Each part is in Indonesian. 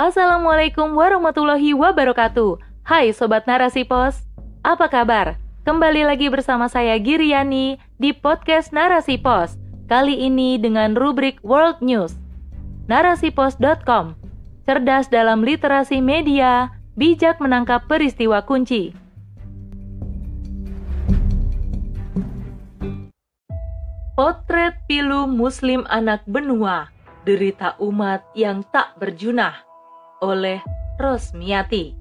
Assalamualaikum warahmatullahi wabarakatuh. Hai Sobat Narasi Pos, apa kabar? Kembali lagi bersama saya Giriani di podcast Narasi Pos. Kali ini dengan rubrik World News. Narasipos.com Cerdas dalam literasi media, bijak menangkap peristiwa kunci. Potret pilu Muslim anak benua, derita umat yang tak berjunah oleh Rosmiati.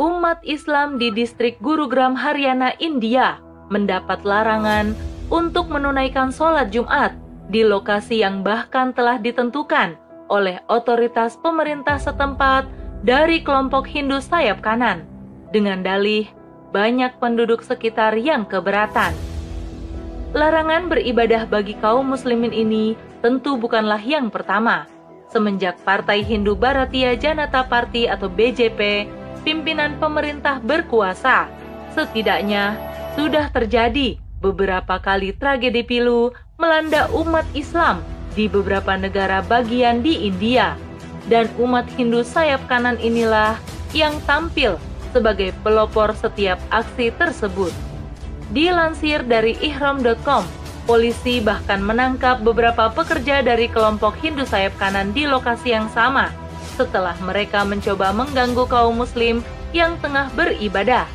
Umat Islam di distrik Gurugram Haryana, India mendapat larangan untuk menunaikan sholat Jumat di lokasi yang bahkan telah ditentukan oleh otoritas pemerintah setempat dari kelompok Hindu sayap kanan dengan dalih banyak penduduk sekitar yang keberatan. Larangan beribadah bagi kaum muslimin ini tentu bukanlah yang pertama semenjak Partai Hindu Bharatiya Janata Party atau BJP, pimpinan pemerintah berkuasa. Setidaknya sudah terjadi beberapa kali tragedi pilu melanda umat Islam di beberapa negara bagian di India. Dan umat Hindu sayap kanan inilah yang tampil sebagai pelopor setiap aksi tersebut. Dilansir dari ihram.com, Polisi bahkan menangkap beberapa pekerja dari kelompok Hindu sayap kanan di lokasi yang sama setelah mereka mencoba mengganggu kaum muslim yang tengah beribadah.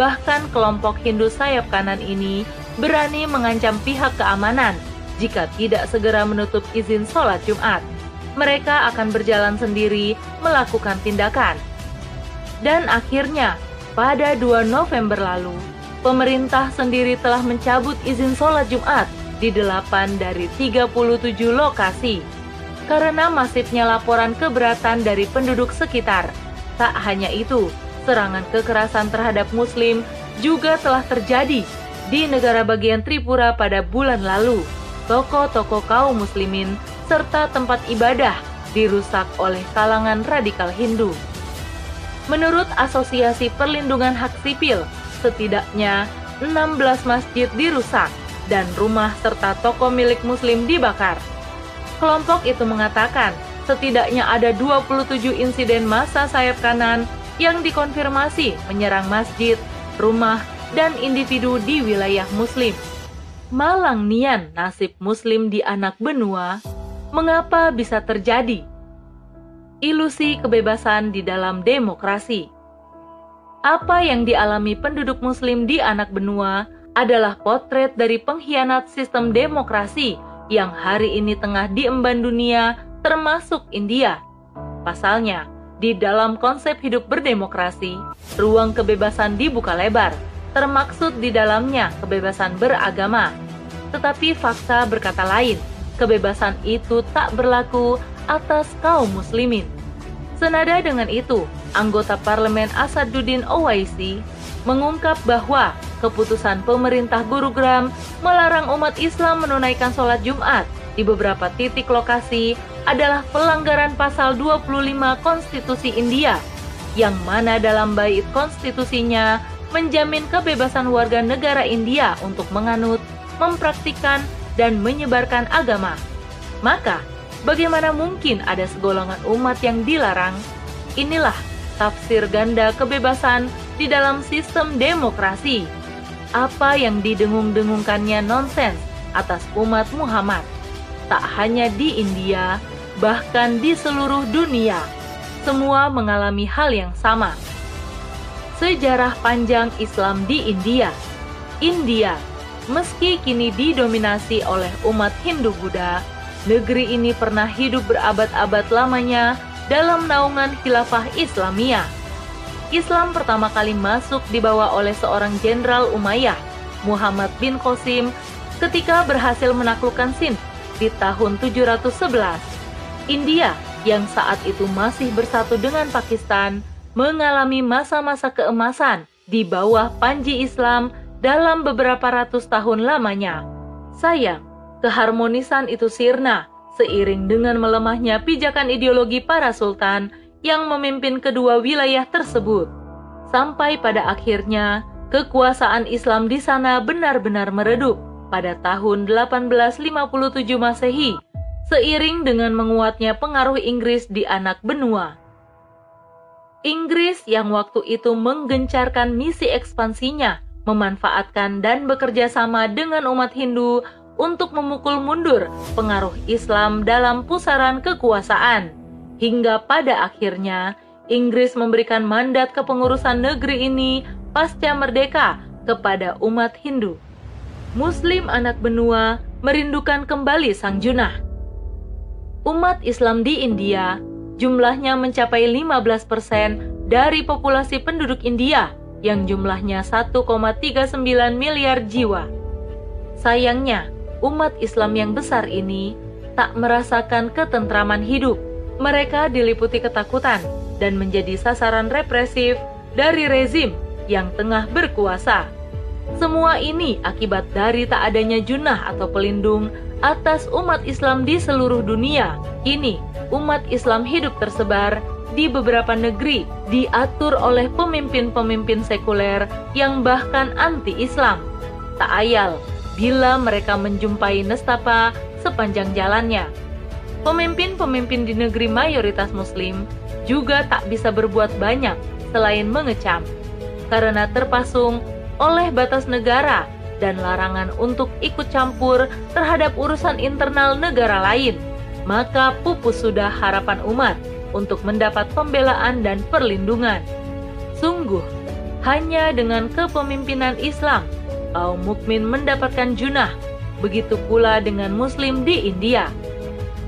Bahkan kelompok Hindu sayap kanan ini berani mengancam pihak keamanan jika tidak segera menutup izin sholat Jumat. Mereka akan berjalan sendiri melakukan tindakan. Dan akhirnya, pada 2 November lalu, pemerintah sendiri telah mencabut izin sholat Jumat di 8 dari 37 lokasi. Karena masifnya laporan keberatan dari penduduk sekitar. Tak hanya itu, serangan kekerasan terhadap muslim juga telah terjadi di negara bagian Tripura pada bulan lalu. Toko-toko kaum muslimin serta tempat ibadah dirusak oleh kalangan radikal Hindu. Menurut Asosiasi Perlindungan Hak Sipil, setidaknya 16 masjid dirusak dan rumah serta toko milik muslim dibakar. Kelompok itu mengatakan setidaknya ada 27 insiden masa sayap kanan yang dikonfirmasi menyerang masjid, rumah, dan individu di wilayah muslim. Malang nian nasib muslim di anak benua, mengapa bisa terjadi? Ilusi kebebasan di dalam demokrasi apa yang dialami penduduk Muslim di anak benua adalah potret dari pengkhianat sistem demokrasi yang hari ini tengah diemban dunia, termasuk India. Pasalnya, di dalam konsep hidup berdemokrasi, ruang kebebasan dibuka lebar, termaksud di dalamnya kebebasan beragama. Tetapi fakta berkata lain, kebebasan itu tak berlaku atas kaum muslimin. Senada dengan itu, anggota parlemen Asaduddin Owaisi mengungkap bahwa keputusan pemerintah Gurugram melarang umat Islam menunaikan sholat Jumat di beberapa titik lokasi adalah pelanggaran pasal 25 Konstitusi India, yang mana dalam bait konstitusinya menjamin kebebasan warga negara India untuk menganut, mempraktikkan, dan menyebarkan agama. Maka, Bagaimana mungkin ada segolongan umat yang dilarang? Inilah tafsir ganda kebebasan di dalam sistem demokrasi. Apa yang didengung-dengungkannya nonsens atas umat Muhammad. Tak hanya di India, bahkan di seluruh dunia, semua mengalami hal yang sama. Sejarah panjang Islam di India. India, meski kini didominasi oleh umat Hindu-Buddha, negeri ini pernah hidup berabad-abad lamanya dalam naungan khilafah Islamiyah. Islam pertama kali masuk dibawa oleh seorang jenderal Umayyah, Muhammad bin Qasim, ketika berhasil menaklukkan Sind di tahun 711. India yang saat itu masih bersatu dengan Pakistan mengalami masa-masa keemasan di bawah panji Islam dalam beberapa ratus tahun lamanya. Sayang, keharmonisan itu sirna seiring dengan melemahnya pijakan ideologi para sultan yang memimpin kedua wilayah tersebut. Sampai pada akhirnya, kekuasaan Islam di sana benar-benar meredup pada tahun 1857 Masehi seiring dengan menguatnya pengaruh Inggris di anak benua. Inggris yang waktu itu menggencarkan misi ekspansinya, memanfaatkan dan bekerja sama dengan umat Hindu untuk memukul mundur pengaruh Islam dalam pusaran kekuasaan. Hingga pada akhirnya, Inggris memberikan mandat kepengurusan negeri ini pasca merdeka kepada umat Hindu. Muslim anak benua merindukan kembali Sang Junah. Umat Islam di India jumlahnya mencapai 15% dari populasi penduduk India yang jumlahnya 1,39 miliar jiwa. Sayangnya, umat Islam yang besar ini tak merasakan ketentraman hidup. Mereka diliputi ketakutan dan menjadi sasaran represif dari rezim yang tengah berkuasa. Semua ini akibat dari tak adanya junah atau pelindung atas umat Islam di seluruh dunia. Kini, umat Islam hidup tersebar di beberapa negeri diatur oleh pemimpin-pemimpin sekuler yang bahkan anti-Islam. Tak ayal bila mereka menjumpai nestapa sepanjang jalannya. Pemimpin-pemimpin di negeri mayoritas muslim juga tak bisa berbuat banyak selain mengecam karena terpasung oleh batas negara dan larangan untuk ikut campur terhadap urusan internal negara lain, maka pupus sudah harapan umat untuk mendapat pembelaan dan perlindungan. Sungguh, hanya dengan kepemimpinan Islam, kaum mukmin mendapatkan junah, begitu pula dengan muslim di India.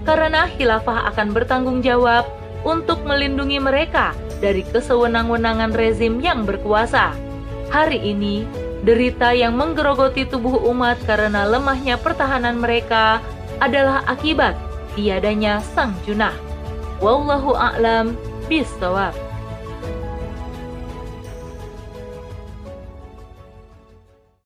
Karena khilafah akan bertanggung jawab untuk melindungi mereka dari kesewenang-wenangan rezim yang berkuasa. Hari ini, Derita yang menggerogoti tubuh umat karena lemahnya pertahanan mereka adalah akibat tiadanya sang junah. Wallahu a'lam bisawab.